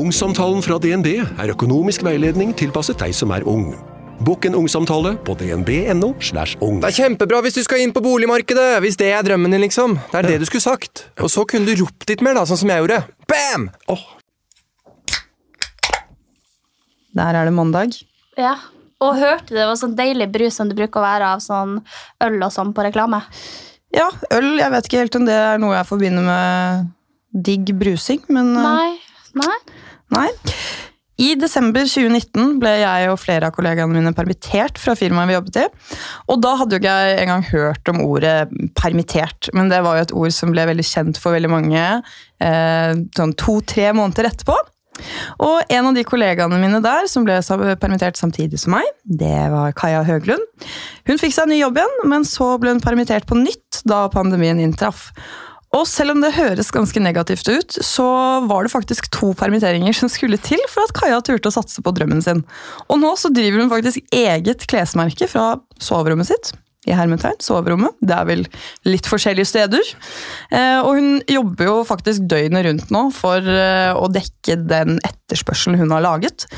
Ungsamtalen fra DNB er økonomisk veiledning tilpasset deg som er ung. Bokk en ungsamtale på dnb.no. slash ung. Det er kjempebra hvis du skal inn på boligmarkedet, hvis det er drømmen din, liksom. Det er det du skulle sagt. Og så kunne du ropt litt mer, da, sånn som jeg gjorde. Bam! Oh. Der er det mandag. Ja. Og hørte det var sånn deilig brus som det bruker å være av sånn øl og sånn på reklame. Ja, øl. Jeg vet ikke helt om det er noe jeg forbinder med digg brusing, men eh, Nei. Nei. Nei. I desember 2019 ble jeg og flere av kollegaene mine permittert fra firmaet vi jobbet i. Og da hadde jo ikke jeg engang hørt om ordet permittert, men det var jo et ord som ble veldig kjent for veldig mange eh, sånn to-tre måneder etterpå. Og en av de kollegaene mine der som ble permittert samtidig som meg, det var Kaja Høglund. Hun fikk seg ny jobb igjen, men så ble hun permittert på nytt da pandemien inntraff. Og selv om det høres ganske negativt ut, så var det faktisk to permitteringer som skulle til for at Kaja turte å satse på drømmen sin. Og nå så driver hun faktisk eget klesmerke fra soverommet sitt. I hermetegn, soverommet. Det er vel litt forskjellige steder. Eh, og hun jobber jo faktisk døgnet rundt nå for eh, å dekke den etterspørselen hun har laget.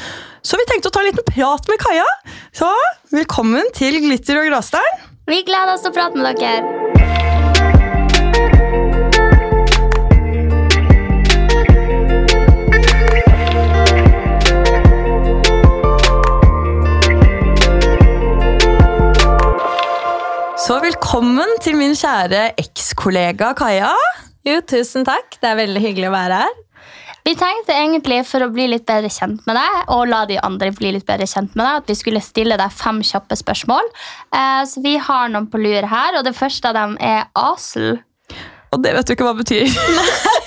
Så vi tenkte å ta en liten prat med Kaja. Så velkommen til Glitter og gråstein. Vi gleder oss til å prate med dere. Så velkommen til min kjære ekskollega Kaja. Jo, tusen takk. Det er veldig hyggelig å være her. Vi tenkte egentlig for å bli litt bedre kjent med deg, og la de andre bli litt bedre kjent med deg, at vi skulle stille deg fem kjappe spørsmål. Eh, Så vi har noen på lur her, og det første av dem er ASL. Og det vet du ikke hva det betyr.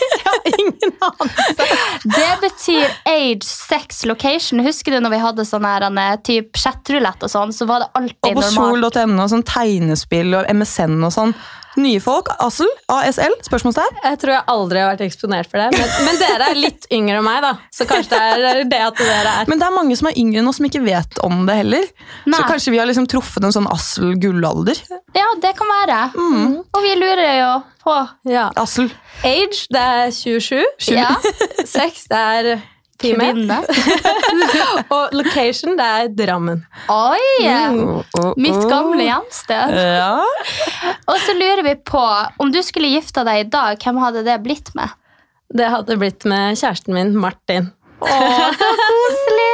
Det betyr age, sex, location. Husker du når vi hadde sånn her eh, typ chattrulett og sånn, så var det alltid normalt. Og på sol.no sol.no, sånn tegnespill og MSN og sånn. Nye folk, ASL, ASL, spørsmålstegn. Jeg tror jeg aldri har vært eksponert for det. Men, men dere er litt yngre enn meg, da. Så kanskje det er det at dere er Men det er mange som er yngre enn oss som ikke vet om det heller. Nei. Så kanskje vi har liksom truffet en sånn ASL-gullalder. Ja, det kan være. Mm. Og vi lurer jo på ja. ASL. Age, det er 27. ja, Sex, det er. Og location, det er Drammen. Oi! Mm. Mitt gamle hjemsted. Ja. Og så lurer vi på, om du skulle gifta deg i dag, hvem hadde det blitt med? Det hadde blitt med kjæresten min, Martin. Å, så koselig!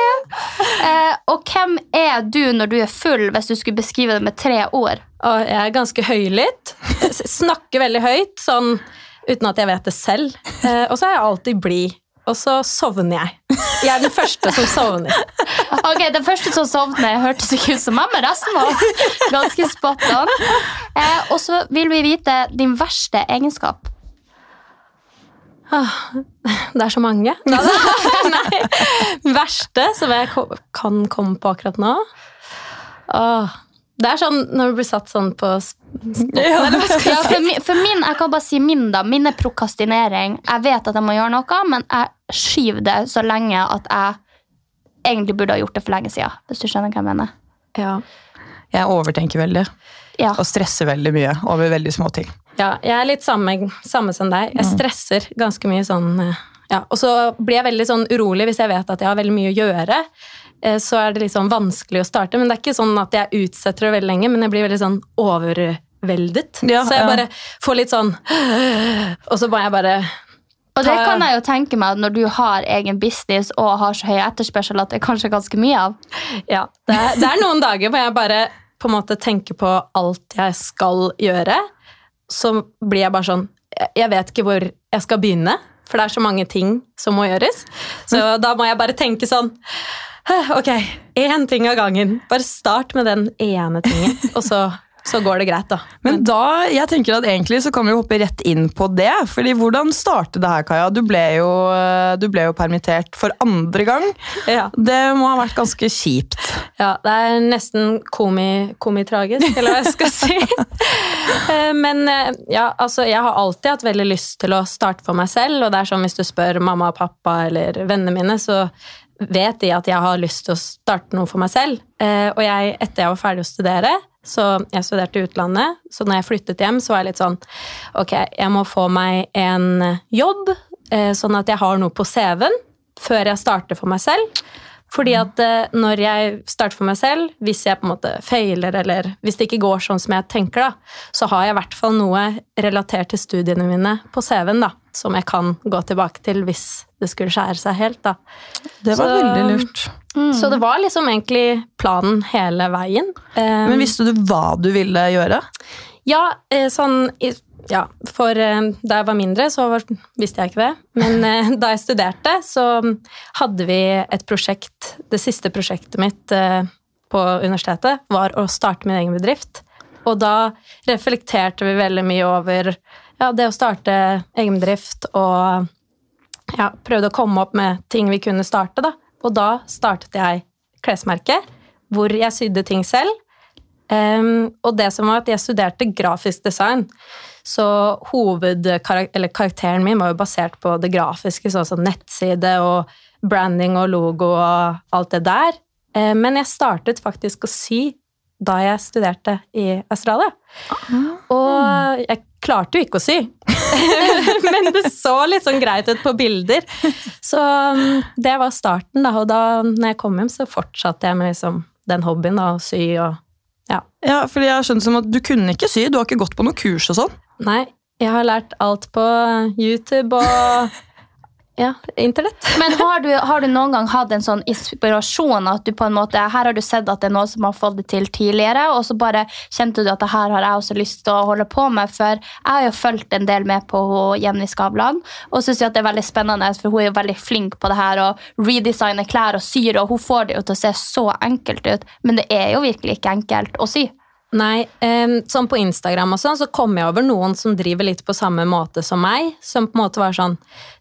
Eh, og hvem er du når du er full, hvis du skulle beskrive det med tre ord? Og jeg er ganske høylytt. Snakker veldig høyt, sånn uten at jeg vet det selv. Eh, og så er jeg alltid blid. Og så sovner jeg. Jeg er den første som sovner. Ok, Den første som sovner, hørtes ikke ut som meg, men resten var ganske spot on. Eh, og så vil vi vite din verste egenskap. Ah, Det er så mange. Nei. Verste som jeg kan komme på akkurat nå Åh, Det er sånn når du blir satt sånn på s- Ja, for, min, for min, Jeg kan bare si min, da. Min er prokastinering. Jeg vet at jeg må gjøre noe, men jeg skyver det så lenge at jeg egentlig burde ha gjort det for lenge siden. Hvis du skjønner hva jeg mener. ja. Jeg overtenker veldig Ja. og stresser veldig mye over veldig små ting. ja, jeg er litt samme, samme som deg. Jeg stresser ganske mye sånn eh, ja. Og så blir jeg veldig sånn urolig hvis jeg vet at jeg har veldig mye å gjøre. Eh, Så er det sånn vanskelig å starte. Men det er ikke sånn at jeg utsetter det veldig lenge, men jeg blir veldig sånn overveldet. Ja, så jeg bare får litt sånn Og så må jeg bare Og det kan jeg jo tenke meg når du har egen business og har så høy etterspørsel at det er kanskje ganske mye av. Ja, det er, det er noen dager hvor jeg bare på en måte tenker på alt jeg skal gjøre. Så blir jeg bare sånn jeg- vet ikke hvor jeg skal begynne, for det er så mange ting som må gjøres. Så da må jeg bare tenke sånn «Hæ, Ok, én ting av gangen. Bare start med den ene tingen, og så så går det greit, da. Men da, jeg tenker at egentlig så kan vi hoppe rett inn på det. fordi hvordan startet det her, Kaja? Du ble jo, du ble jo permittert for andre gang. Ja. Det må ha vært ganske kjipt. Ja, det er nesten komi, komitragisk, eller hva jeg skal si. Eh, Men eh, ja, altså, jeg har alltid hatt veldig lyst til å starte for meg selv, og det er sånn hvis du spør mamma og pappa eller vennene mine, så vet de at jeg har lyst til å starte noe for meg selv. Eh, Og jeg, etter jeg var ferdig å studere, så jeg studerte i utlandet, så når jeg flyttet hjem, så var jeg litt sånn Ok, jeg må få meg en jobb, eh, sånn at jeg har noe på CV-en før jeg starter for meg selv. Fordi at eh, når jeg starter for meg selv, hvis jeg på en måte feiler, eller hvis det ikke går sånn som jeg tenker, da, så har jeg i hvert fall noe relatert til studiene mine på CV-en, da, som jeg kan gå tilbake til hvis det skulle skjære seg helt, da. Det var Så- veldig lurt. Så det var liksom egentlig planen hele veien. Eh, Men visste du hva du ville gjøre? Ja, eh, sånn Ja, for eh, da jeg var mindre, så visste jeg ikke det. Men da jeg studerte, så hadde vi et prosjekt Det siste prosjektet mitt på universitetet var å starte min egen bedrift. Og da reflekterte vi veldig mye over ja, det å starte egen bedrift og ja, prøvde å komme opp med ting vi kunne starte, da. Og da startet jeg klesmerket, hvor jeg sydde ting selv. Um, og det som var at jeg studerte grafisk design, så hovedkarakteren min var jo basert på det grafiske, sånn som nettside og branding og logo og alt det der. Men jeg startet faktisk å sy da jeg studerte i Australia. Og jeg klarte jo ikke å sy. Men det så litt sånn greit ut på bilder. Så um, det var starten, da. Og da når jeg kom hjem, så fortsatte jeg med liksom den hobbyen, da, å sy og ja. Ja, fordi jeg har skjønt som at Du kunne ikke sy, du har ikke gått på noe kurs og sånn? Nei, jeg har lært alt på YouTube og ja, internett. Men har du, har du noen gang hatt en sånn inspirasjon at du på en måte, her har du sett at det er noen som har fått det til tidligere, og så bare kjente du at det her har jeg også lyst til å holde på med, for jeg har jo fulgt en del med på Jenny Skavlan, og at det er veldig spennende, for hun er jo veldig flink på det her, og redesigner klær og syr, og hun får det jo til å se så enkelt ut, men det er jo virkelig ikke enkelt å sy. Nei, eh, sånn på Instagram og sånn, så kom jeg over noen som driver litt på samme måte som meg, som på en måte var sånn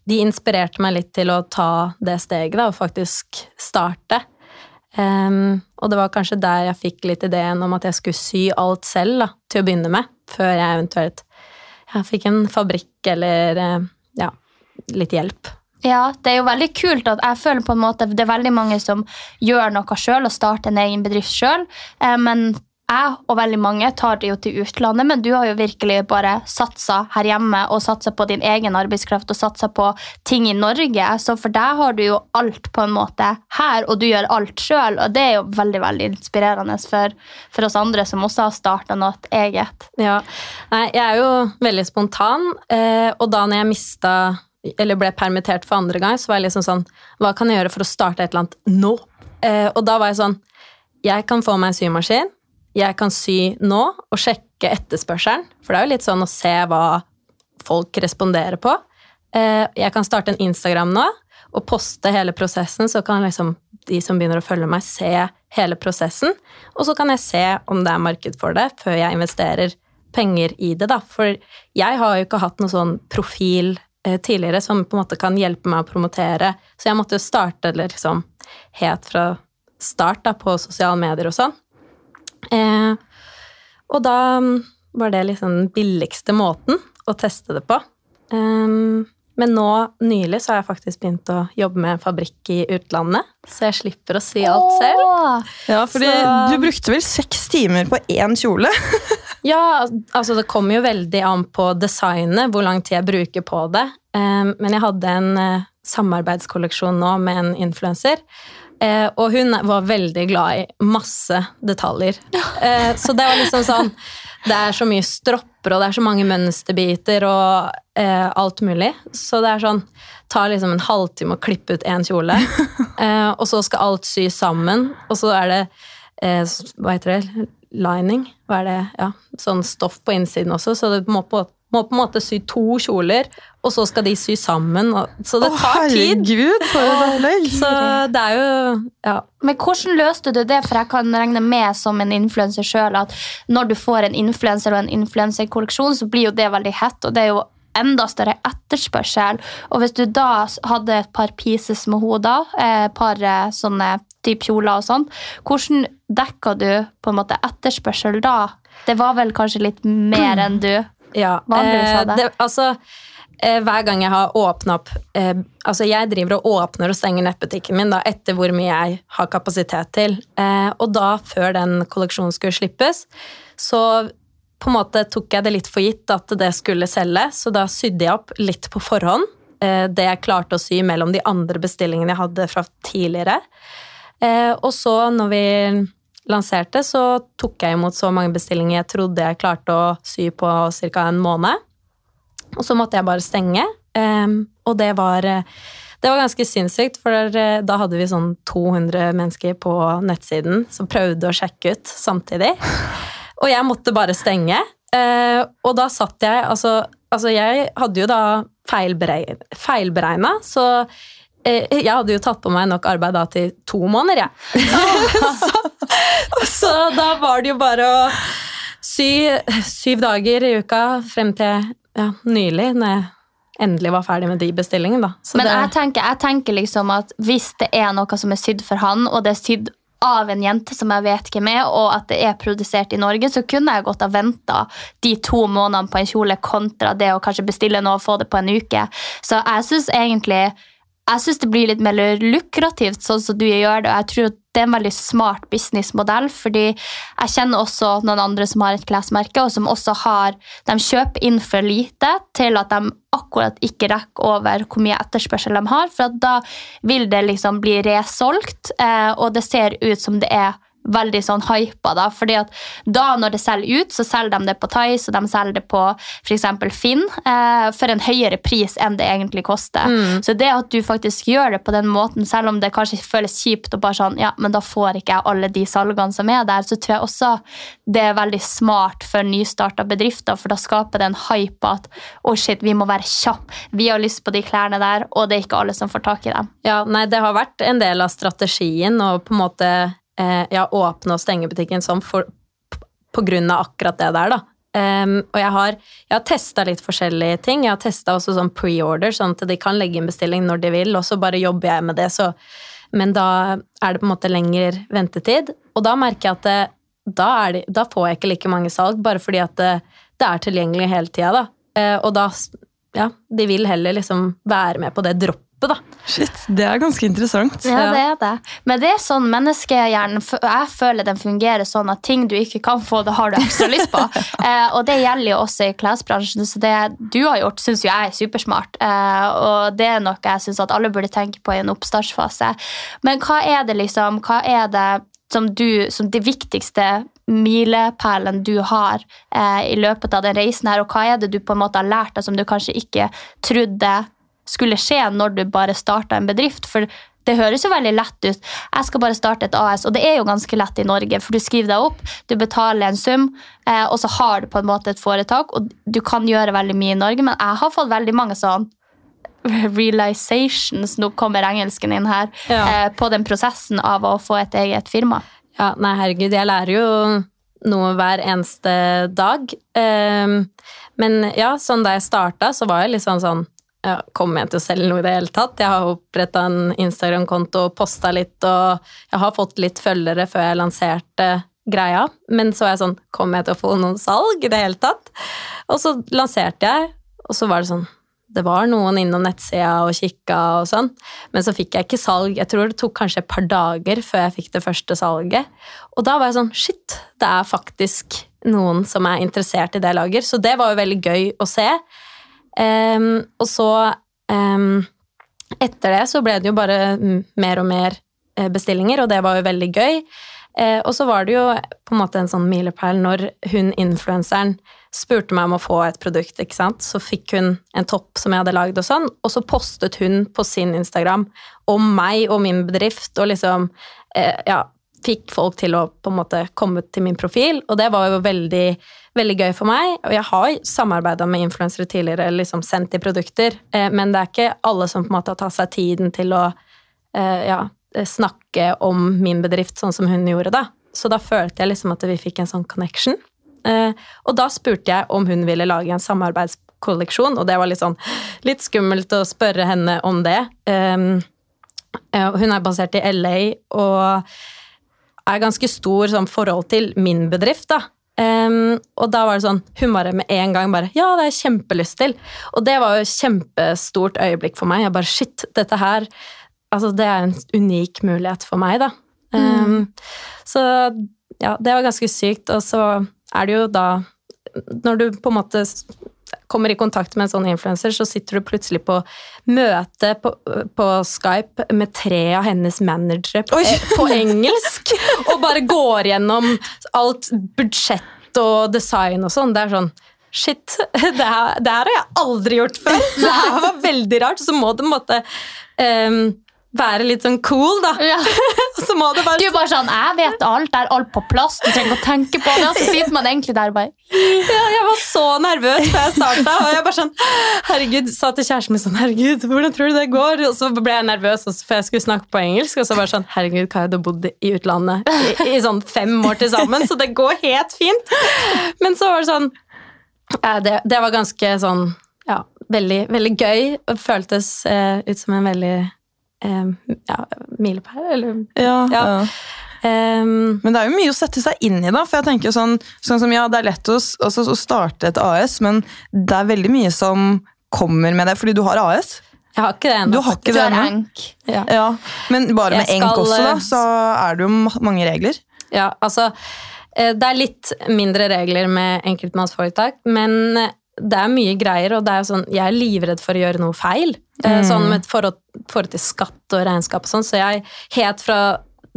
De inspirerte meg litt til å ta det steget, da, og faktisk starte. Um, og det var kanskje der jeg fikk litt ideen om at jeg skulle sy alt selv, da, til å begynne med, før jeg eventuelt jeg fikk en fabrikk eller eh, ja, litt hjelp. Ja, det er jo veldig kult at jeg føler på en måte det er veldig mange som gjør noe sjøl og starter en egen bedrift sjøl, men jeg og veldig mange tar det jo til utlandet, men du har jo virkelig bare satsa her hjemme og satsa på din egen arbeidskraft og satsa på ting i Norge. Så for deg har du jo alt på en måte her, og du gjør alt sjøl. Og det er jo veldig veldig inspirerende for, for oss andre som også har starta noe eget. Ja, Nei, jeg er jo veldig spontan, eh, og da når jeg mista eller ble permittert for andre gang, så var jeg liksom sånn Hva kan jeg gjøre for å starte et eller annet nå? Eh, og da var jeg sånn Jeg kan få meg en symaskin. Jeg kan sy nå og sjekke etterspørselen, for det er jo litt sånn å se hva folk responderer på. Eh, jeg kan starte en Instagram nå og poste hele prosessen, så kan liksom de som begynner å følge meg, se hele prosessen. Og så kan jeg se om det er marked for det, før jeg investerer penger i det. da. For jeg har jo ikke hatt noen sånn profil eh, tidligere som på en måte kan hjelpe meg å promotere, så jeg måtte jo starte liksom helt fra start da, på sosiale medier og sånn. Eh, og da var det liksom den billigste måten å teste det på. Um, men nå nylig så har jeg faktisk begynt å jobbe med en fabrikk i utlandet, så jeg slipper å sy alt selv. Åh! Ja, fordi Så- Du brukte vel seks timer på én kjole? Ja, altså det kommer jo veldig an på designet, hvor lang tid jeg bruker på det. Um, men jeg hadde en eh, samarbeidskolleksjon nå med en influenser. Eh, og hun var veldig glad i masse detaljer. Eh, så det var liksom sånn Det er så mye stropper, og det er så mange mønsterbiter og eh, alt mulig. Så det er sånn Tar liksom en halvtime å klippe ut én kjole, eh, og så skal alt sys sammen, og så er det eh, Hva heter det? Lining? Hva er det? Ja, sånn stoff på innsiden også, så det må på må på en måte sy to kjoler, og så skal de sy sammen. Så det tar tid. herregud, for et opplegg! Så det er jo ja. Men hvordan løste du det? For jeg kan regne med som en influenser sjøl at når du får en influenser og en influenserkolleksjon, så blir jo det veldig hett, og det er jo enda større etterspørsel. Og hvis du da hadde et par pieces med henne da, eh, et par eh, sånne type kjoler og sånn, hvordan dekka du på en måte etterspørsel da? Det var vel kanskje litt mer enn du Ja, eh, det, altså, eh, hver gang jeg har åpna opp eh, Altså, jeg driver og åpner og stenger nettbutikken min da, etter hvor mye jeg har kapasitet til. Eh, og da, før den kolleksjonen skulle slippes, så på en måte tok jeg det litt for gitt at det skulle selge, så da sydde jeg opp litt på forhånd. Eh, det jeg klarte å sy mellom de andre bestillingene jeg hadde fra tidligere. Eh, og så, når vi lanserte, så tok jeg imot så mange bestillinger jeg trodde jeg klarte å sy på ca. en måned. Og så måtte jeg bare stenge. Og det var, det var ganske sinnssykt, for eh, da hadde vi sånn 200 mennesker på nettsiden som prøvde å sjekke ut samtidig. Og jeg måtte bare stenge. Eh, og da satt jeg Altså, altså jeg hadde jo da feilberegna, så jeg hadde jo tatt på meg nok arbeid da til to måneder, jeg. så, så da var det jo bare å sy syv dager i uka frem til ja, nylig, når jeg endelig var ferdig med de bestillingene. da. Så Men det, jeg tenker, jeg tenker liksom at hvis det er noe som er sydd for han, og det er sydd av en jente som jeg vet hvem er, og at det er produsert i Norge, så kunne jeg godt ha venta de to månedene på en kjole kontra det å kanskje bestille noe og få det på en uke. Så jeg syns egentlig jeg synes det blir litt mer lukrativt sånn som du gjør det, og jeg tror det er en veldig smart businessmodell, fordi jeg kjenner også noen andre som har et klesmerke, og som også har De kjøper inn for lite til at de akkurat ikke rekker over hvor mye etterspørsel de har, for da vil det liksom bli resolgt, eh, og det ser ut som det er veldig sånn hypa, da, fordi at da når det selger ut, så selger de det på Tice, og de selger det på eksempel Finn, eh, for en høyere pris enn det egentlig koster. Så det at du faktisk gjør det på den måten, selv om det kanskje føles kjipt, og bare sånn, ja, men da får ikke jeg alle de salgene som er der, så tror jeg også det er veldig smart for nystarta bedrifter, for da skaper det en hype at å shit, vi må være kjapp, vi har lyst på de klærne der, og det er ikke alle som får tak i dem. ja, nei, det har vært en del av strategien og på en måte eh, ja, åpne og stenge butikken sånn for, på grunn av akkurat det der, da. Um, og jeg har, jeg har testa litt forskjellige ting. Jeg har testa også sånn pre-order, sånn at de kan legge inn bestilling når de vil, og så bare jobber jeg med det. Så, men da er det på en måte lengre ventetid. Og da merker jeg at det, da, det, da får jeg ikke like mange salg, bare fordi at det, det er tilgjengelig hele tida, da. Uh, og da Ja, de vil heller liksom være med på det droppet, da. Shit, det er ganske interessant. Ja, det er det. Men det er sånn menneskehjernen Jeg føler den fungerer sånn at ting du ikke kan få, det har du ekstra lyst på. Eh, og det gjelder jo også i klesbransjen, så det du har gjort, syns jeg er supersmart. Eh, og det er noe jeg syns at alle burde tenke på i en oppstartsfase. Men hva er det liksom Hva er det som du Som det viktigste milepælen du har eh, i løpet av den reisen her, og hva er det du på en måte har lært deg som du kanskje ikke trodde skulle skje når du bare starta en bedrift? For det høres jo veldig lett ut. Jeg skal bare starte et AS, og det er jo ganske lett i Norge. For du skriver deg opp, du betaler en sum, eh, og så har du på en måte et foretak. Og du kan gjøre veldig mye i Norge, men jeg har fått veldig mange sånn realizations, nå kommer engelsken inn her, Ja. eh, på den prosessen av å få et eget firma. Ja, nei, herregud, jeg lærer jo noe hver eneste dag. Ehm, men ja, sånn da jeg starta, så var jeg litt sånn sånn ja, Kommer jeg til å selge noe i det hele tatt? Jeg har oppretta en Instagram-konto, og posta litt, og jeg har fått litt følgere før jeg lanserte greia. Men så er jeg sånn Kommer jeg til å få noen salg i det hele tatt? Og så lanserte jeg, og så var det sånn det var noen innom nettsida og kikka og sånn, men så fikk jeg ikke salg. Jeg tror det tok kanskje et par dager før jeg fikk det første salget. Og da var jeg sånn Shit, det er faktisk noen som er interessert i det jeg lager. Så det var jo veldig gøy å se. Ehm, og så um, Etter det så ble det jo bare mer og mer eh, bestillinger, og det var jo veldig gøy. Uh, og så var det jo på en måte en sånn milepæl når hun influenseren spurte meg om å få et produkt, ikke sant. Så fikk hun en topp som jeg hadde lagd og sånn, og så postet hun på sin Instagram om meg og min bedrift og liksom uh, Ja, fikk folk til å på en måte komme til min profil, og det var jo veldig, veldig gøy for meg. Og jeg har samarbeida med influensere tidligere, liksom sendt de produkter, eh, men det er ikke alle som på en måte har tatt seg tiden til å eh, ja, snakke om min bedrift sånn som hun gjorde, da. Så da følte jeg liksom at vi fikk en sånn connection. Eh, og da spurte jeg om hun ville lage en samarbeidskolleksjon, og det var litt sånn litt skummelt å spørre henne om det. Um, hun er basert i LA og er ganske stor sånn, forhold til min bedrift, da. Um, og da var det sånn Hun bare med en gang bare Ja, det har jeg kjempelyst til. Og det var jo et kjempestort øyeblikk for meg. Jeg bare Shit, dette her Altså, det er en unik mulighet for meg, da. Um, mm. Så ja, det var ganske sykt. Og så er det jo da Når du på en måte kommer i kontakt med en sånn influenser, så sitter du plutselig på møte på, på Skype med tre av hennes managere på, på, engelsk, og bare går gjennom alt budsjett og design og sånn. Det er sånn Shit, det her, det her, har jeg aldri gjort før! Det her var veldig rart. Så må det på en måte um, være litt sånn cool, da. Ja. så må det bare... Du er bare sånn 'Jeg vet alt, det er alt på plass, du trenger ikke å tenke på det.' Og så sitter man egentlig der bare Ja, jeg var så nervøs før jeg starta, og jeg bare sånn Herregud, sa til kjæresten min sånn 'Herregud, hvordan tror du det går?' Og så ble jeg nervøs for jeg skulle snakke på engelsk, og så bare sånn 'Herregud, Kai, du har bodd i utlandet i, i, sånn fem år til sammen, så det går helt fint.' Men så var det sånn det, det var ganske sånn ja, veldig, veldig gøy. og føltes eh, ut som en veldig ja, milepæl, eller Ja. ja. Um, men det er jo mye å sette seg inn i, da. For jeg tenker sånn, sånn som ja, det er lett å, også, å, starte et AS, men det er veldig mye som kommer med det, fordi du har AS. Jeg har ikke det ennå. Du har ikke det ennå. Ja. ja. Men bare med skal, enk også, da, så er det jo mange regler. Ja, altså eh, Det er litt mindre regler med enkeltmannsforetak, men det er mye greier, og det er sånn, jeg er livredd for å gjøre noe feil. Eh, mm. Sånn med forhold, forhold, til skatt og regnskap og sånn. Så jeg helt fra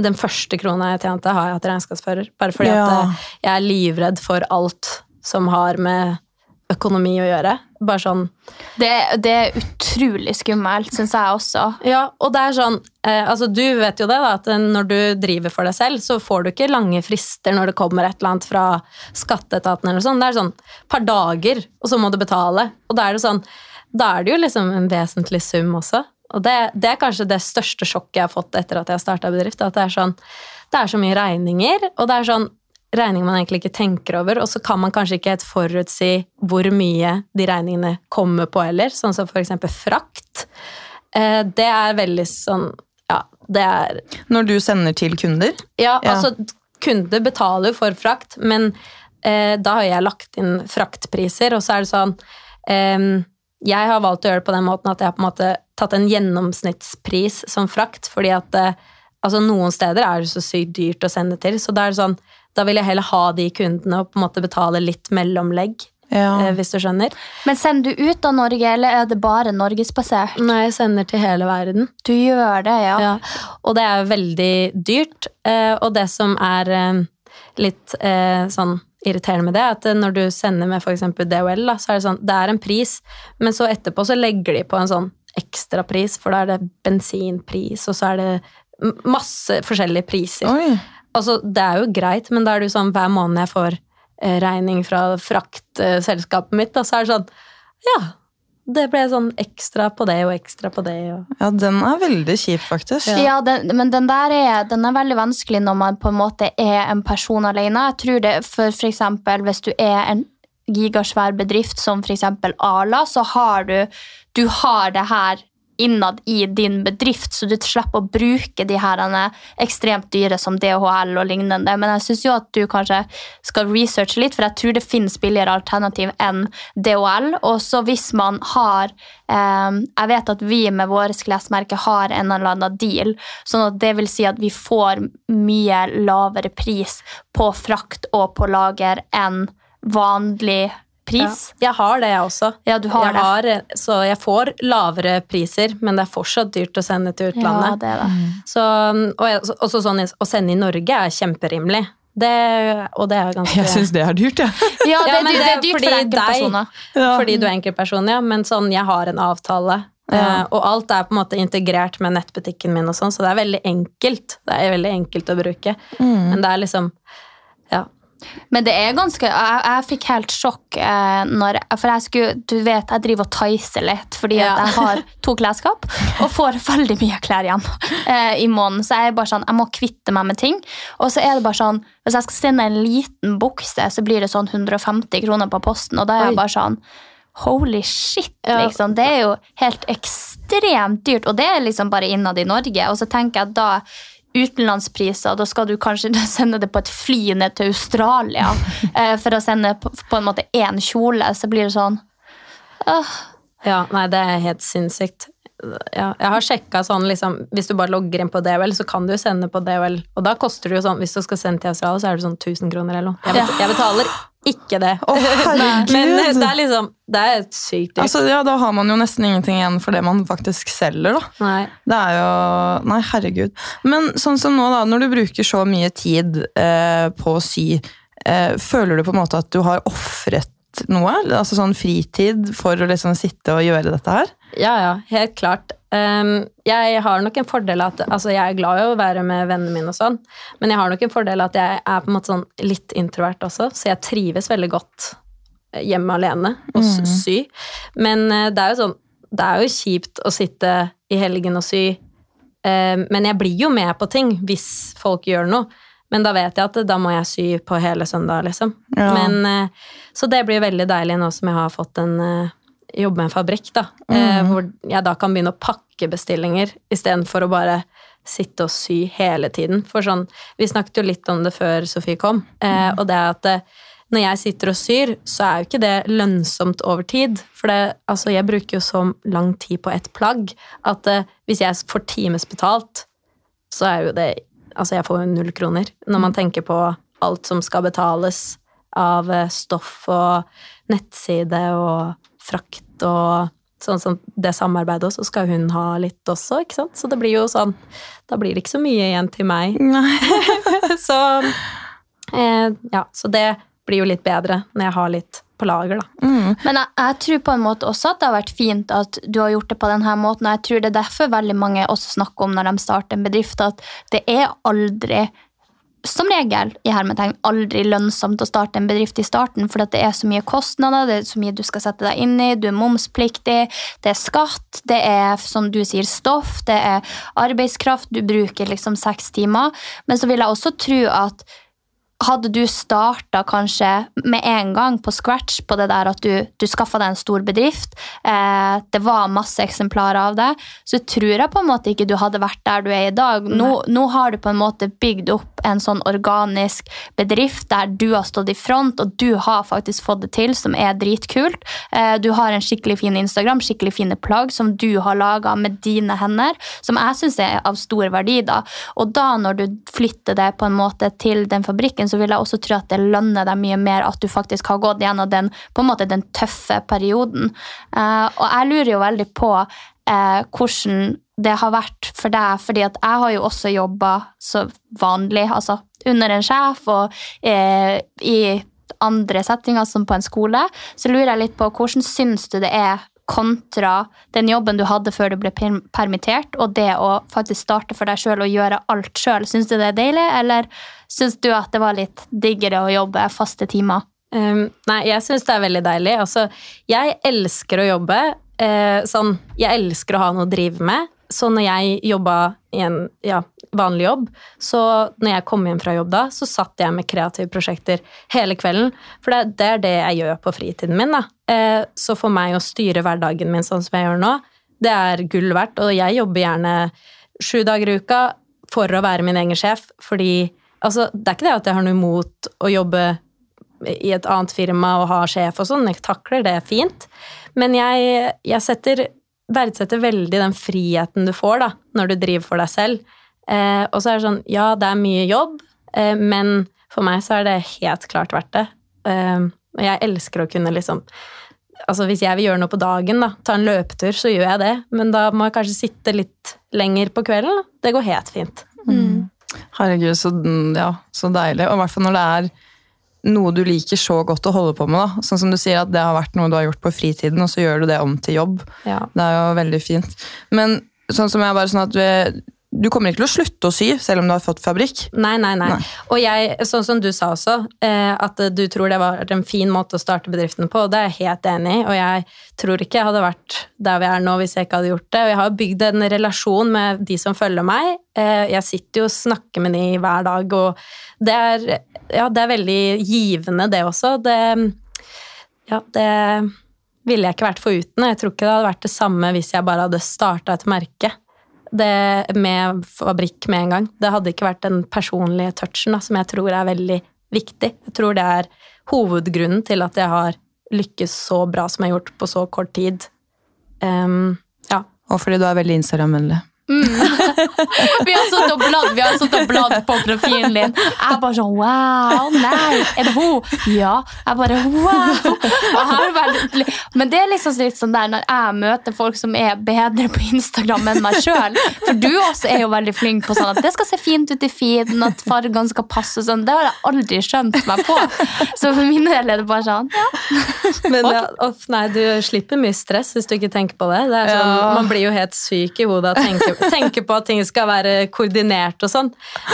den første krona jeg tjente, har jeg hatt regnskapsfører. Bare fordi ja. at eh, jeg er livredd for alt som har med økonomi å gjøre. Bare sånn Det, det er utrolig skummelt, syns jeg også. Ja, og det er sånn eh, Altså, du vet jo det, da, at når du driver for deg selv, så får du ikke lange frister når det kommer et eller annet fra skatteetaten eller sånn. Det er sånn par dager, og så må du betale. Og da er det sånn Da er det jo liksom en vesentlig sum også. Og det, det er kanskje det største sjokket jeg har fått etter at jeg starta bedrift. At det er sånn Det er så mye regninger, og det er sånn regninger man egentlig ikke tenker over, og så kan man kanskje ikke helt forutsi hvor mye de regningene kommer på heller, sånn som f.eks. frakt. Eh, det er veldig sånn Ja, det er Når du sender til kunder? Ja, ja. altså kunder betaler for frakt, men eh, da har jeg lagt inn fraktpriser, og så er det sånn eh, Jeg har valgt å gjøre det på den måten at jeg har på en måte tatt en gjennomsnittspris som frakt, fordi at eh, altså noen steder er det så sykt dyrt å sende til, så da er det sånn da vil jeg heller ha de kundene og på en måte betale litt mellomlegg. Ja. Eh, hvis du skjønner. Men sender du ut av Norge, eller er det bare norgesbasert? Nei, jeg sender til hele verden. Du gjør det, ja. ja. Og det er veldig dyrt. Eh, og det som er eh, litt sånn irriterende med det, at når du sender med f.eks. DHL, da, så er det sånn Det er en pris, men så etterpå så legger de på en sånn ekstrapris, for da er det bensinpris, og så er det masse forskjellige priser. Oi. Altså, det er jo greit, men da er det jo sånn hver måned jeg får eh, regning fra fraktselskapet mitt, da, så er det sånn Ja. Det ble sånn ekstra på det og ekstra på det. Og... Ja, den er veldig kjip, faktisk. Ja, ja den, men den der er, den er veldig vanskelig når man på en måte er en person alene. Jeg tror det, for, for eksempel, Hvis du er en gigasvær bedrift som f.eks. Arla, så har du, du har det her innad i din bedrift, så du slipper å bruke de her ekstremt dyre som DHL og lignende. Men jeg syns jo at du kanskje skal researche litt, for jeg tror det finnes billigere alternativ enn DHL. Og så hvis man har eh, Jeg vet at vi med våre klesmerke har en eller annen deal, sånn at det vil si at vi får mye lavere pris på frakt og på lager enn vanlig pris. Ja, jeg har det, jeg også. Ja, du har jeg det. Har, så jeg får lavere priser, men det er fortsatt dyrt å sende til utlandet. Ja, det er det. Mm. Så, og også sånn, å sende i Norge er kjemperimelig. Det, og det er ganske Jeg syns det er dyrt, jeg. Ja. ja, det, ja, det, det, er dyrt for enkeltpersoner. Ja. Fordi du er enkeltperson, ja. Men sånn, jeg har en avtale Eh, og alt er på en måte integrert med nettbutikken min, og sånn, så det er veldig enkelt. Det er veldig enkelt å bruke. Men det er liksom Ja. Men det er ganske Jeg, jeg fikk helt sjokk eh, når For jeg skulle Du vet, jeg driver og ticer litt fordi Ja. jeg har to klesskap og får veldig mye klær igjen eh, i måneden. Så jeg er bare sånn Jeg må kvitte meg med ting. Og så er det bare sånn Hvis jeg skal sende en liten bukse, så blir det sånn 150 kroner på posten, og da er jeg bare sånn Holy shit, liksom. Det er jo helt ekstremt dyrt, og det er liksom bare innad i Norge. Og så tenker jeg at da utenlandspriser, da skal du kanskje sende det på et fly ned til Australia eh, for å sende på, på en måte én kjole, så blir det sånn åh, Ja, nei, det er helt sinnssykt. Ja, jeg har sjekka sånn, liksom, hvis du bare logger inn på DVL, så kan du jo sende på DVL. Og da koster det jo sånn, hvis du skal sende til Australia, så er det sånn 1000 kroner eller noe. Jeg, jeg betaler ikke det. Herregud. Men eh, det er liksom, det er sykt dyrt. Altså, ja, Da har man jo nesten ingenting igjen for det man faktisk selger. da. Nei. Det er jo Nei, herregud. Men sånn som nå, da, når du bruker så mye tid eh, på å sy, eh, føler du på en måte at du har ofret noe? Altså sånn fritid for å liksom sitte og gjøre dette her? Ja, ja, helt klart. Um, jeg har nok en fordel at Altså, jeg er glad i å være med vennene mine og sånn, men jeg har nok en fordel at jeg er på en måte sånn litt introvert også, så jeg trives veldig godt hjemme alene og mm. sy. Men uh, det er jo sånn Det er jo kjipt å sitte i helgen og sy, eh, men jeg blir jo med på ting hvis folk gjør noe. Men da vet jeg at da må jeg sy på hele søndag, liksom. Ja. Men, uh, så det blir veldig deilig nå som jeg har fått en eh, jobb med en fabrikk, da. mm. hvor jeg da kan begynne å pakke bestillinger istedenfor å bare sitte og sy hele tiden. For sånn, vi snakket jo litt om det før Sofie kom, mm. og det er at eh, når jeg sitter og syr, så er jo ikke det lønnsomt over tid. For det, altså, jeg bruker jo så lang tid på et plagg at eh, hvis jeg får timesbetalt, så er jo det Altså, jeg får jo null kroner. Når man tenker på alt som skal betales av eh, stoff og nettside og frakt og sånn som det samarbeidet, så skal hun ha litt også, ikke sant? Så det blir jo sånn Da blir det ikke så mye igjen til meg. så eh, Ja, så det blir jo litt bedre når jeg har litt på lager, da. Men jeg, jeg tror på en måte også at det har vært fint at du har gjort det på denne måten. og Jeg tror det er derfor veldig mange også snakker om når de starter en bedrift, at det er aldri som regel i hermetegn, aldri lønnsomt å starte en bedrift i starten, for det er så mye kostnader, det er så mye du skal sette deg inn i, du er momspliktig, det er skatt, det er som du sier stoff, det er arbeidskraft, du bruker liksom seks timer. Men så vil jeg også tro at hadde du starta kanskje med en gang på scratch på det der at du, du skaffa deg en stor bedrift, eh, det var masse eksemplarer av det, så tror jeg på en måte ikke du hadde vært der du er i dag. Nå, nå har du på en måte bygd opp en sånn organisk bedrift der du har stått i front, og du har faktisk fått det til, som er dritkult. Eh, du har en skikkelig fin Instagram, skikkelig fine plagg som du har laga med dine hender, som jeg syns er av stor verdi. da. Og da når du flytter det på en måte til den fabrikken, så vil jeg også tro at det lønner deg mye mer at du faktisk har gått gjennom den, på en måte den tøffe perioden. Eh, og jeg lurer jo veldig på eh, hvordan det har vært for deg, fordi at jeg har jo også jobba så vanlig, altså under en sjef og eh, i andre settinger som på en skole, så lurer jeg litt på hvordan syns du det er kontra den jobben du hadde før du ble permittert, og det å faktisk starte for deg sjøl og gjøre alt sjøl. Syns du det er deilig, eller syns du at det var litt diggere å jobbe faste timer? Um, nei, jeg syns det er veldig deilig. Altså, jeg elsker å jobbe. Eh, sånn, jeg elsker å ha noe å drive med. Så når jeg jobba i en ja, vanlig jobb, så når jeg kom hjem fra jobb da, så satt jeg med kreative prosjekter hele kvelden. For det, det er det jeg gjør på fritiden min. da. Eh, så for meg å styre hverdagen min sånn som jeg gjør nå, det er gull verdt. Og jeg jobber gjerne sju dager i uka for å være min egen sjef. Fordi altså, det er ikke det at jeg har noe imot å jobbe i et annet firma og ha sjef og sånn. Jeg takler det fint. Men jeg, jeg setter, verdsetter veldig den friheten du får da, når du driver for deg selv. Eh, og så er det sånn, ja, det er mye jobb, eh, men for meg så er det helt klart verdt det. Eh, og jeg elsker å kunne liksom Altså hvis jeg vil gjøre noe på dagen, da, ta en løpetur, så gjør jeg det. Men da må jeg kanskje sitte litt lenger på kvelden. Da. Det går helt fint. Herregud, så, ja, så deilig. Og i hvert fall når det er noe du liker så godt å holde på med. da. Sånn som du sier at Det har vært noe du har gjort på fritiden, og så gjør du det om til jobb. Ja. Det er jo veldig fint. Men sånn som jeg bare sånn at vi, du kommer ikke til å slutte å sy, selv om du har fått fabrikk. Nei, nei, nei. Nei. Og jeg, sånn som du sa også, eh, at du tror det var en fin måte å starte bedriften på, og det er jeg helt enig i. Og jeg tror ikke jeg hadde vært der vi er nå hvis jeg ikke hadde gjort det. Og jeg har bygd en relasjon med de som følger meg. Eh, jeg sitter jo og snakker med de hver dag, og det er, ja, det er veldig givende, det også. Det, ja, det ville jeg ikke vært foruten. Jeg tror ikke det hadde vært det samme hvis jeg bare hadde starta et merke det med fabrikk med en gang. Det hadde ikke vært den personlige touchen da, som jeg tror er veldig viktig. Jeg tror det er hovedgrunnen til at jeg har lykkes så bra som jeg har gjort på så kort tid. Um, ja. Og fordi du er veldig Instagram-vennlig. Vi har sittet og bladd vi har sittet og bladd på profilen din. Jeg bare sånn Wow, nei, er det hun? Ja. Jeg bare wow. Men det er liksom litt sånn der når jeg møter folk som er bedre på Instagram enn meg sjøl. For du også er jo veldig flink på sånn at det skal se fint ut i feeden, at fargene skal passe sånn. Det har jeg aldri skjønt meg på. Så for min del er det bare sånn ja. Men ja, off, nei, du slipper mye stress hvis du ikke tenker på det. det sånn. Man blir jo helt syk i hodet av å tenke, tenke på at ting skal være koordinert og sånn.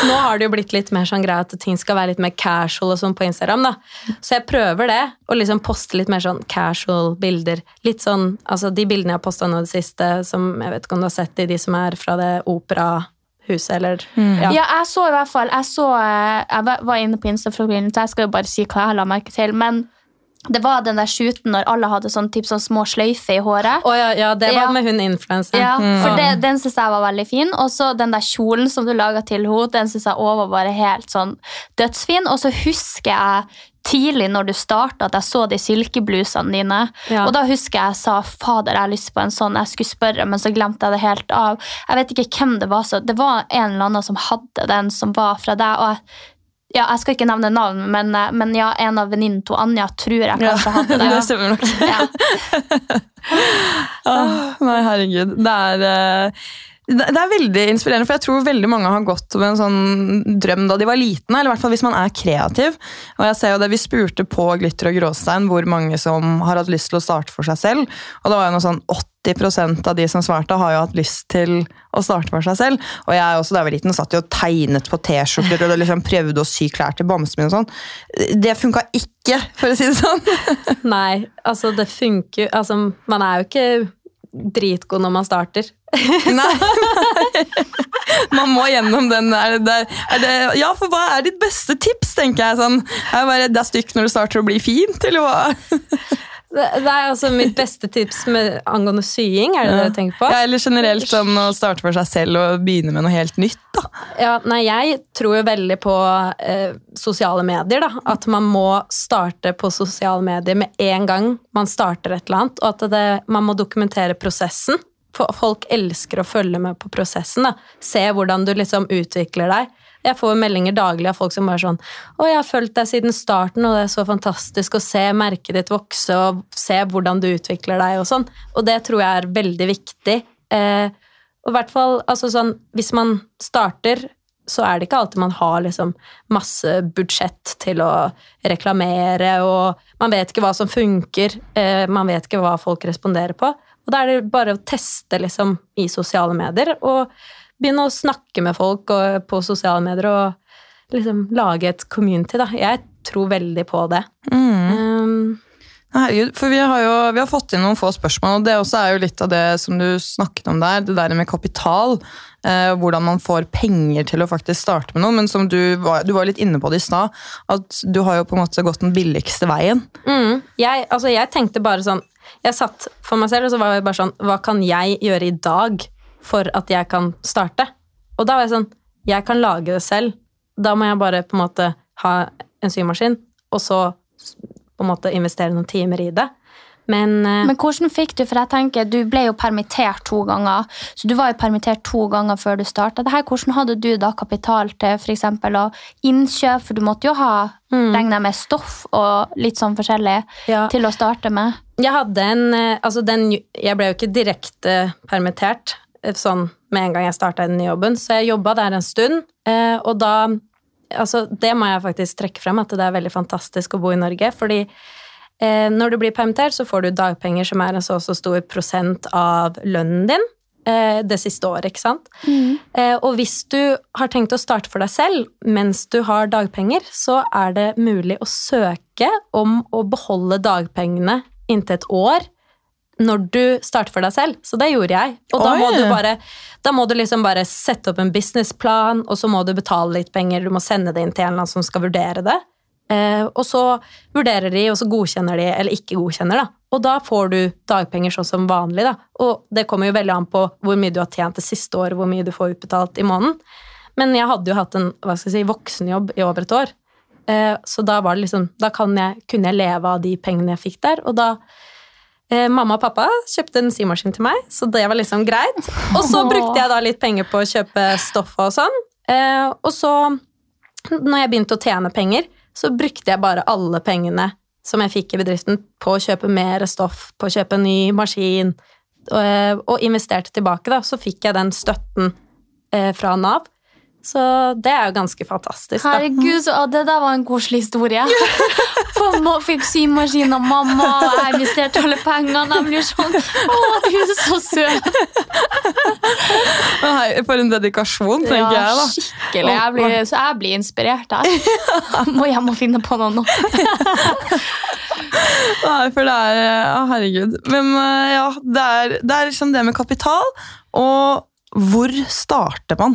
Nå har det jo blitt litt mer sånn greit at ting skal være litt mer casual og sånn på Instagram. da. Så jeg prøver det, å liksom poste litt mer sånn casual bilder. Litt sånn, altså De bildene jeg har posta nå i det siste, som jeg vet ikke om du har sett de, de som er fra det opera huset, eller Ja. jeg så i hvert fall Jeg, så, eh, jeg var- var inne på Insta-profilen, så jeg skal jo bare si hva jeg la merke til. Men det var den der shooten når alle hadde sånn, typ, sånn små sløyfer i håret. Oh, ja, ja, det var Ja. med hun influenseren. Ja, for det, Den syns jeg var veldig fin. Og så den der kjolen som du laga til henne, den syns jeg også var bare helt sånn dødsfin. Og så husker jeg tidlig når du starta, at jeg så de silkeblusene dine. Ja. Og da husker jeg jeg sa fader, jeg har lyst på en sånn. Jeg skulle spørre, men så glemte jeg det helt av. Jeg vet ikke hvem det var. så Det var en eller annen som hadde den, som var fra deg. og jeg ja, Jeg skal ikke nevne navn, men, eh, men ja, en av venninnen til Anja tror jeg kanskje hadde det. Det stemmer nok. Ja. oh, nei, herregud. Det er, eh, det er veldig inspirerende, for jeg tror veldig mange har gått med en sånn drøm da de var litne, eller i hvert fall hvis man er kreativ. Og jeg ser jo det, Vi spurte på Glitter og gråstein hvor mange som har hatt lyst til å starte for seg selv. Og det var jo noe sånn 80% av de som svarte, har jo hatt lyst til å starte for seg selv. Og jeg også, da jeg var liten, satt jo og tegnet på T-skjorter og liksom prøvde å sy klær til bamsen min og sånn. Det funka ikke, for å si det sånn. Nei, altså det funker altså, Man er jo ikke dritgod når man starter. Nei. Man må gjennom den der. det, er det, ja, for hva er ditt beste tips, tenker jeg. sånn. Er det, bare, det er stygt når det starter å bli fint, eller hva? Det, er altså mitt beste tips med, angående sying. Er det det du tenker på? Ja, eller generelt sånn å starte for seg selv og begynne med noe helt nytt. da. Ja, nei, jeg tror jo veldig på eh, sosiale medier. da. At man må starte på sosiale medier med en gang man starter et eller annet. Og at det, man må dokumentere prosessen. Folk elsker å følge med på prosessen. da. Se hvordan du liksom utvikler deg. Jeg får meldinger daglig av folk som bare sånn 'Å, jeg har fulgt deg siden starten, og det er så fantastisk å se merket ditt vokse og se hvordan du utvikler deg', og sånn. Og det tror jeg er veldig viktig. Eh, og i hvert fall, altså sånn, Hvis man starter, så er det ikke alltid man har liksom masse budsjett til å reklamere, og man vet ikke hva som funker, eh, man vet ikke hva folk responderer på. Og da er det bare å teste liksom i sosiale medier, og begynne å snakke med folk og, på sosiale medier, og liksom lage et community, da. Jeg tror veldig på det. Um, Herregud, for vi har jo vi har fått inn noen få spørsmål, og det også er jo litt av det som du snakket om der, det der med kapital. Eh, hvordan man får penger til å faktisk starte med noe. Men som du var, du var litt inne på det i stad, at du har jo på en måte gått den billigste veien. Mm. Jeg, altså jeg tenkte bare sånn Jeg satt for meg selv og så var jeg bare sånn Hva kan jeg gjøre i dag for at jeg kan starte? Og da var jeg sånn Jeg kan lage det selv. Da må jeg bare på en måte ha en symaskin, og så på en måte investere noen timer i det. Men, uh, Men hvordan fikk du, for jeg tenker, du ble jo permittert to ganger, så du var jo permittert to ganger før du startet. Hvordan hadde du da kapital til for eksempel å innkjøp, for du måtte jo ha, mm. regna med, stoff og litt sånn forskjellig Ja. til å starte med? Jeg hadde en eh, Altså, den Jeg ble jo ikke direkte permittert eh, sånn med en gang jeg starta i den nye jobben, så jeg jobba der en stund, og da altså, det må jeg faktisk trekke frem, at det er veldig fantastisk å bo i Norge. Fordi når du blir permittert, så får du dagpenger som er en så og så stor prosent av lønnen din eh, det siste året, ikke sant. Eh, og hvis du har tenkt å starte for deg selv mens du har dagpenger, så er det mulig å søke om å beholde dagpengene inntil et år når du starter for deg selv. Så det gjorde jeg. Og da må, du bare, da må du liksom bare sette opp en businessplan, og så må du betale litt penger. Du må sende det inn til en eller annen som skal vurdere det. Eh, og så vurderer de, og så godkjenner de, eller ikke godkjenner, da. Og da får du dagpenger sånn som vanlig, da. Og det kommer jo veldig an på hvor mye du har tjent det siste året, hvor mye du får utbetalt i måneden. Men jeg hadde jo hatt en hva skal jeg si, voksenjobb i over et år. Eh, så da var det liksom, da kan jeg, kunne jeg leve av de pengene jeg fikk der. Og da eh, Mamma og pappa kjøpte en symaskin til meg, så det var liksom greit. Og så brukte jeg da litt penger på å kjøpe stoff og sånn. Eh, og så, når jeg begynte å tjene penger, så brukte jeg bare alle pengene som jeg fikk i bedriften, på å kjøpe mer stoff, på å kjøpe en ny maskin, og, eh, og investerte tilbake. da, Så fikk jeg den støtten eh, fra Nav. Så det er jo ganske fantastisk. da. Herregud, så, det der var en koselig historie. For fikk symaskin av mamma, og jeg investerte alle pengene. Jeg blir sånn Å, du er så søt! Hei, For en dedikasjon, tenker Ja, jeg. da. skikkelig. Jeg blir, så jeg blir inspirert her. Jeg må hjem og finne på noe nå. Nei, for det er Å, Herregud. Men eh, ja, det er, det er liksom det med kapital, og hvor starter man?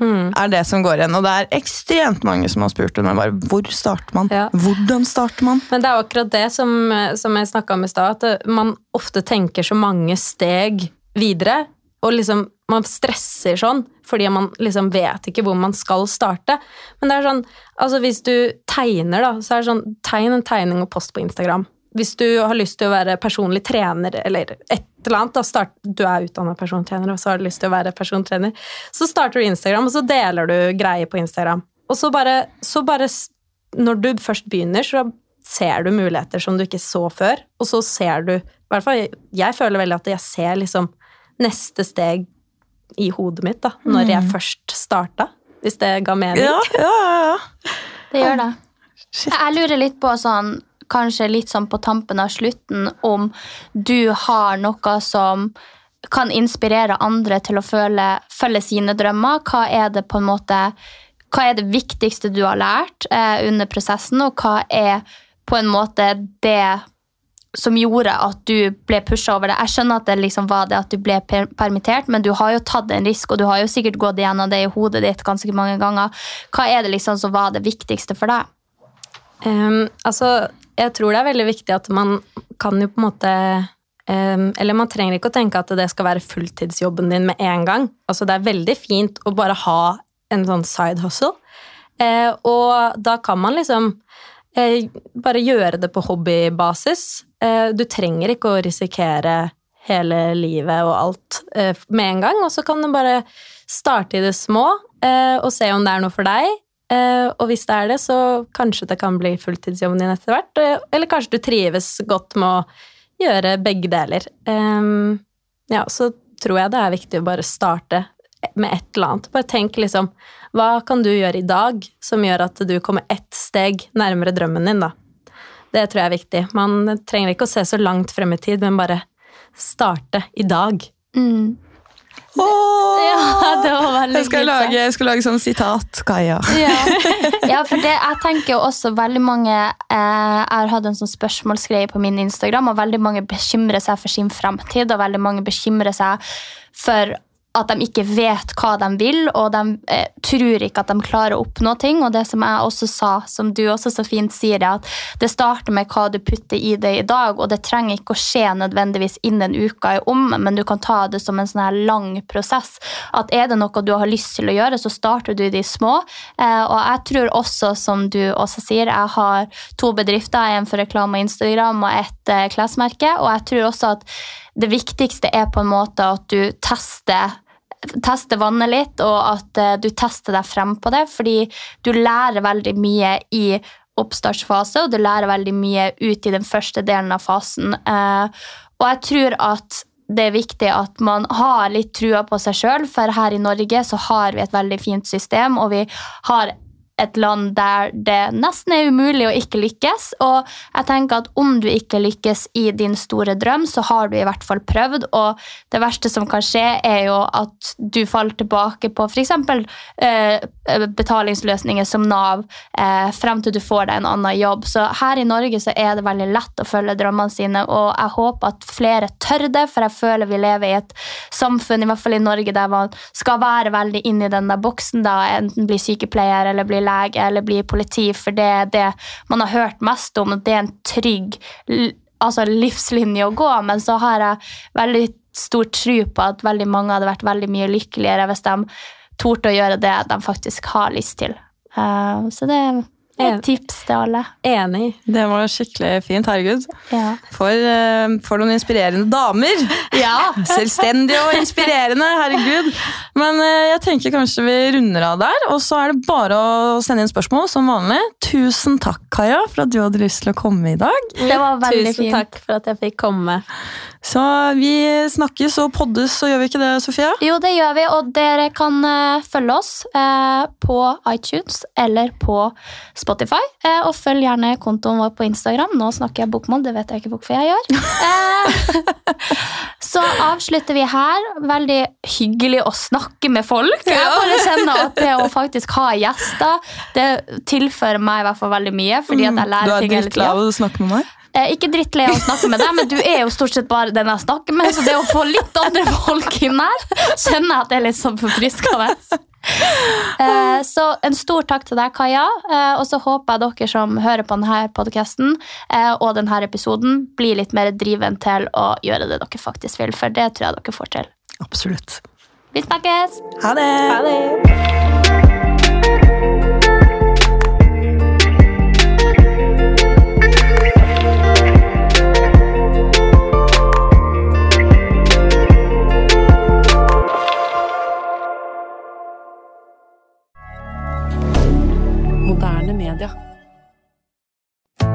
Mm. Er det som går igjen. Og det er ekstremt mange som har spurt. Bare, hvor starter man? Ja. Hvordan starter man? Men det er jo akkurat det som, som jeg snakka om i stad, at eh, man ofte tenker så mange steg videre. Og liksom, man stresser sånn fordi man liksom vet ikke hvor man skal starte. Men det er sånn, altså hvis du tegner, da, så er det sånn Tegn en tegning og post på Instagram. Hvis du har lyst til å være personlig trener eller et eller annet, da start, du er utdanna persontrener og så har du lyst til å være persontrener, så starter du Instagram, og så deler du greier på Instagram. Og så bare, så bare Når du først begynner, så ser du muligheter som du ikke så før, og så ser du i hvert fall, Jeg føler veldig at jeg ser liksom neste steg i hodet mitt da, når jeg først starta. Hvis det ga mening. Ja, ja, ja, ja. Det gjør det. Jeg lurer litt på sånn Kanskje litt sånn på tampen av slutten om du har noe som kan inspirere andre til å føle, følge sine drømmer. Hva er det på en måte hva er det viktigste du har lært eh, under prosessen, og hva er på en måte det som gjorde at du ble pusha over det? Jeg skjønner at det liksom var det at du ble per permittert, men du har jo tatt en risk, og du har jo sikkert gått igjennom det i hodet ditt ganske mange ganger. Hva er det liksom som var det viktigste for deg? Um, altså, jeg tror det er veldig viktig at man kan jo på en måte ehm, Eller man trenger ikke å tenke at det skal være fulltidsjobben din med en gang. Altså, det er veldig fint å bare ha en sånn side hustle. Eh, og da kan man liksom eh, bare gjøre det på hobbybasis. Eh, du trenger ikke å risikere hele livet og alt eh, med en gang, og så kan du bare starte i det små eh, og se om det er noe for deg. Eh, og hvis det er det, så kanskje det kan bli fulltidsjobben din etter hvert. eh, eller kanskje du trives godt med å gjøre begge deler. Ja, så tror jeg det er viktig å bare starte med et eller annet. Bare tenk liksom Hva kan du gjøre i dag som gjør at du kommer ett steg nærmere drømmen din, da? Det tror jeg er viktig. Man trenger ikke å se så langt frem i tid, men bare starte i dag. Mm. Ja, det var veldig Jeg skal fint lage, jeg skal lage sånn sitat, Kaja. Ja. ja, for det, jeg tenker jo også veldig mange eh, Jeg har hatt en sånn spørsmålsgreie på min Instagram, og veldig mange bekymrer seg for sin fremtid, og veldig mange bekymrer seg for at de ikke vet hva de vil, og de eh, tror ikke at de klarer å oppnå ting. Og det som jeg også sa, som du også så fint sier, er at det starter med hva du putter i det i dag, og det trenger ikke å skje nødvendigvis innen uka er om, men du kan ta det som en sånn her lang prosess. At er det noe du har lyst til å gjøre, så starter du de små. Eh, og jeg tror også, som du også sier, jeg har to bedrifter, en for reklame og Instagram og et eh, klesmerke, og jeg tror også at det viktigste er på en måte at du tester teste vannet litt, og at eh, du tester deg frem på det, fordi du lærer veldig mye i oppstartsfase, og du lærer veldig mye ut i den første delen av fasen. Eh, og jeg tror at det er viktig at man har litt trua på seg sjøl, for her i Norge så har vi et veldig fint system, og vi har et land der det nesten er umulig å ikke lykkes. Og jeg tenker at om du ikke lykkes i din store drøm, så har du i hvert fall prøvd. Og det verste som kan skje, er jo at du faller tilbake på f.eks. Eh, betalingsløsninger som Nav eh, frem til du får deg en annen jobb. Så her i Norge så er det veldig lett å følge drømmene sine, og jeg håper at flere tør det, for jeg føler vi lever i et samfunn, i hvert fall i Norge, der man skal være veldig inn i den der boksen, da, enten bli sykepleier eller bli lege eller bli politi, for det er det man har hørt mest om, det er en trygg altså livslinje å gå. Men så har jeg veldig stor tro på at veldig mange hadde vært veldig mye lykkeligere hvis de torde å gjøre det de faktisk har lyst til. Uh, så det er et tips til alle. Enig. Det var skikkelig fint. Herregud. Ja. For, uh, for noen inspirerende damer! Ja. Selvstendige og inspirerende. Herregud. Men uh, jeg tenker kanskje vi runder av der, og så er det bare å sende inn spørsmål som vanlig. Tusen takk, Kaja, for at du hadde lyst til å komme i dag. Det var veldig Tusen fint. takk for at jeg fikk komme. Så vi snakkes og poddes, så gjør vi ikke det, Sofia? Jo, det gjør vi, og dere kan eh, følge oss eh, på iTunes eller på Spotify. Eh, og følg gjerne kontoen vår på Instagram. Nå snakker jeg bokmål, det vet jeg ikke hvorfor jeg gjør. Eh, så avslutter vi her. Veldig hyggelig å snakke med folk. Jeg bare kjenner at det å faktisk ha gjester, det tilfører meg i hvert fall veldig mye. fordi at jeg Mm. Du lærer er ting hele dritglad av å snakke med meg? Eh, ikke drittlei av å snakke med deg, men du er jo stort sett bare den jeg snakker med. Så det å få litt andre folk inn her, kjenner jeg at det er litt sånn forfriskende. Eh, så en stor takk til deg, Kaja. Eh, og så håper jeg dere som hører på denne podkasten eh, og denne episoden, blir litt mer driven til å gjøre det dere faktisk vil, for det tror jeg dere får til. Absolutt. Vi snakkes! Ha det! Ha det.